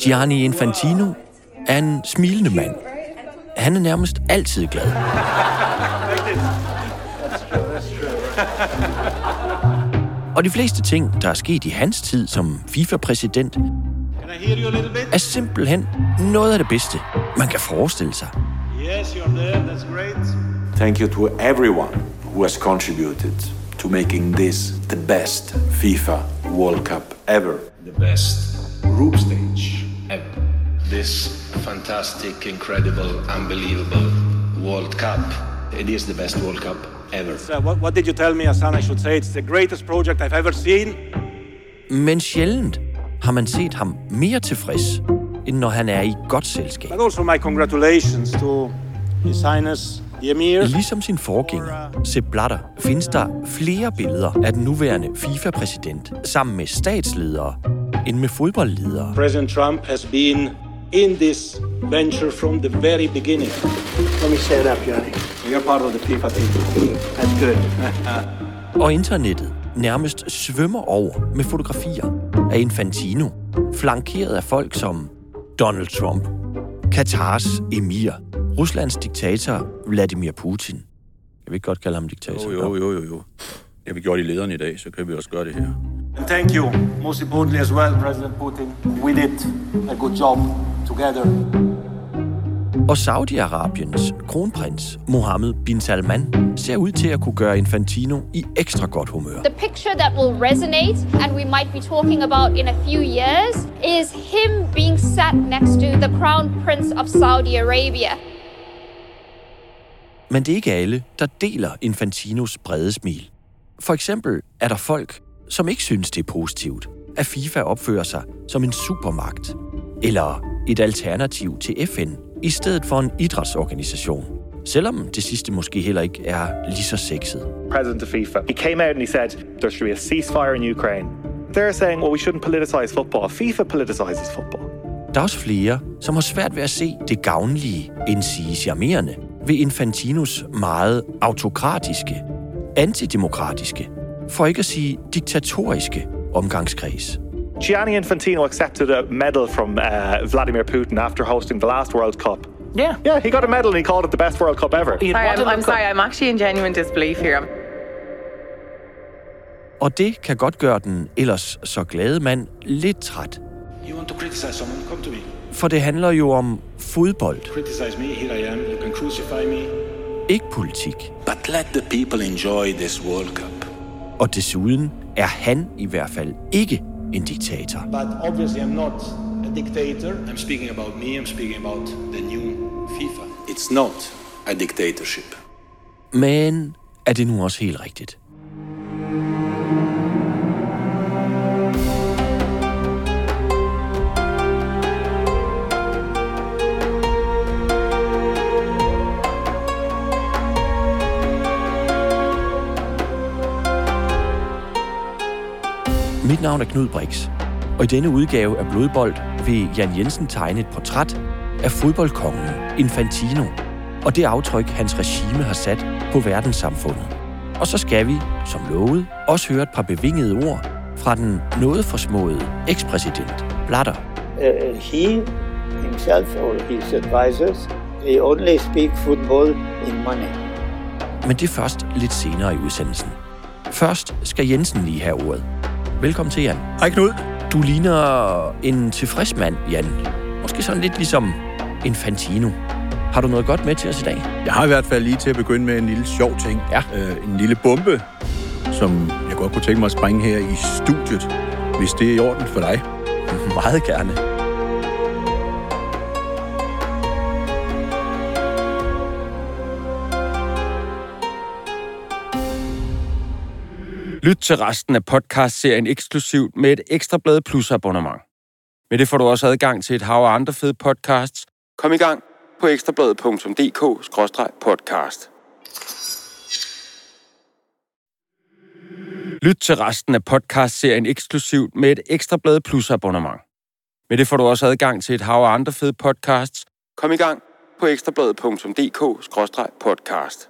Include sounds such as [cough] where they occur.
Gianni Infantino er en smilende mand. Han er nærmest altid glad. Og de fleste ting, der er sket i hans tid som FIFA-præsident, er simpelthen noget af det bedste, man kan forestille sig. Yes, you're there. That's great. Thank you to everyone who has contributed to making this the best FIFA World Cup ever. The best group stage. This fantastic, incredible, unbelievable World Cup. It is the best World Cup ever. Uh, what, what did you tell me, Hassan? I should say it's the greatest project I've ever seen. Men sjældent har man set ham mere tilfreds, end når han er i godt selskab. But also my congratulations to His Highness the Emir. Ligesom sin forgænger, Sepp Blatter, findes der flere billeder af den nuværende FIFA-præsident sammen med statsledere end med fodboldledere. President Trump has been in this venture from the very beginning. Let me stand up, Johnny. You're part of the FIFA team. That's good. [laughs] Og internettet nærmest svømmer over med fotografier af Infantino, flankeret af folk som Donald Trump, Katars emir, Ruslands diktator Vladimir Putin. Jeg vil ikke godt kalde ham diktator. Jo, jo, jo, jo, jo. Det har vi gjort i lederen i dag, så kan vi også gøre det her. And thank you, most importantly as well, President Putin. We did a good job together. Og Saudi-Arabiens kronprins Mohammed bin Salman ser ud til at kunne gøre Infantino i ekstra godt humør. The picture that will resonate and we might be talking about in a few years is him being sat next to the crown prince of Saudi Arabia. Men det er ikke alle, der deler Infantinos brede smil. For eksempel er der folk, som ikke synes, det er positivt, at FIFA opfører sig som en supermagt, eller et alternativ til FN, i stedet for en idrætsorganisation. Selvom det sidste måske heller ikke er lige så sexet. president of FIFA. He came out and he said there should be a ceasefire in Ukraine. They're saying, well, we shouldn't politicize football. FIFA politicizes football. Der er også flere, som har svært ved at se det gavnlige, end sige charmerende, ved Infantinos meget autokratiske, antidemokratiske, for ikke at sige diktatoriske omgangskreds. Gianni Infantino accepted a medal from uh, Vladimir Putin after hosting the last World Cup. Yeah. Yeah, he got a medal and he called it the best World Cup ever. Sorry, I'm, I'm sorry. I'm actually in genuine disbelief here. Og det kan godt gøre den ellers så glade mand lidt træt. You want to criticize someone? Come to me. For det handler jo om fodbold, Criticize me. Here I am. You can crucify me. ikke politik. But let the people enjoy this World Cup. Og desuden er han i hvert fald ikke en diktator. But obviously, I'm not a dictator. I'm speaking about me. I'm speaking about the new FIFA. It's not a dictatorship. Men er det nu også helt rigtigt? Mit navn er Knud Brix, og i denne udgave af Blodbold vil Jan Jensen tegne et portræt af fodboldkongen Infantino og det aftryk, hans regime har sat på verdenssamfundet. Og så skal vi, som lovet, også høre et par bevingede ord fra den noget forsmåede ekspræsident Blatter. Uh, he himself or his advisors, they only speak football in money. Men det er først lidt senere i udsendelsen. Først skal Jensen lige have ordet. Velkommen til, Jan. Hej Knud. Du ligner en tilfreds mand, Jan. Måske sådan lidt ligesom Infantino. Har du noget godt med til os i dag? Jeg har i hvert fald lige til at begynde med en lille sjov ting. Ja. Øh, en lille bombe, som jeg godt kunne tænke mig at springe her i studiet, hvis det er i orden for dig. Meget gerne. Lyt til resten af podcastserien eksklusivt med et ekstra blad Plus abonnement. Med det får du også adgang til et hav af andre fede podcasts. Kom i gang på ekstrabladet.dk-podcast. Lyt til resten af podcastserien eksklusivt med et ekstra blad Plus abonnement. Med det får du også adgang til et hav af andre fede podcasts. Kom i gang på ekstrabladet.dk-podcast.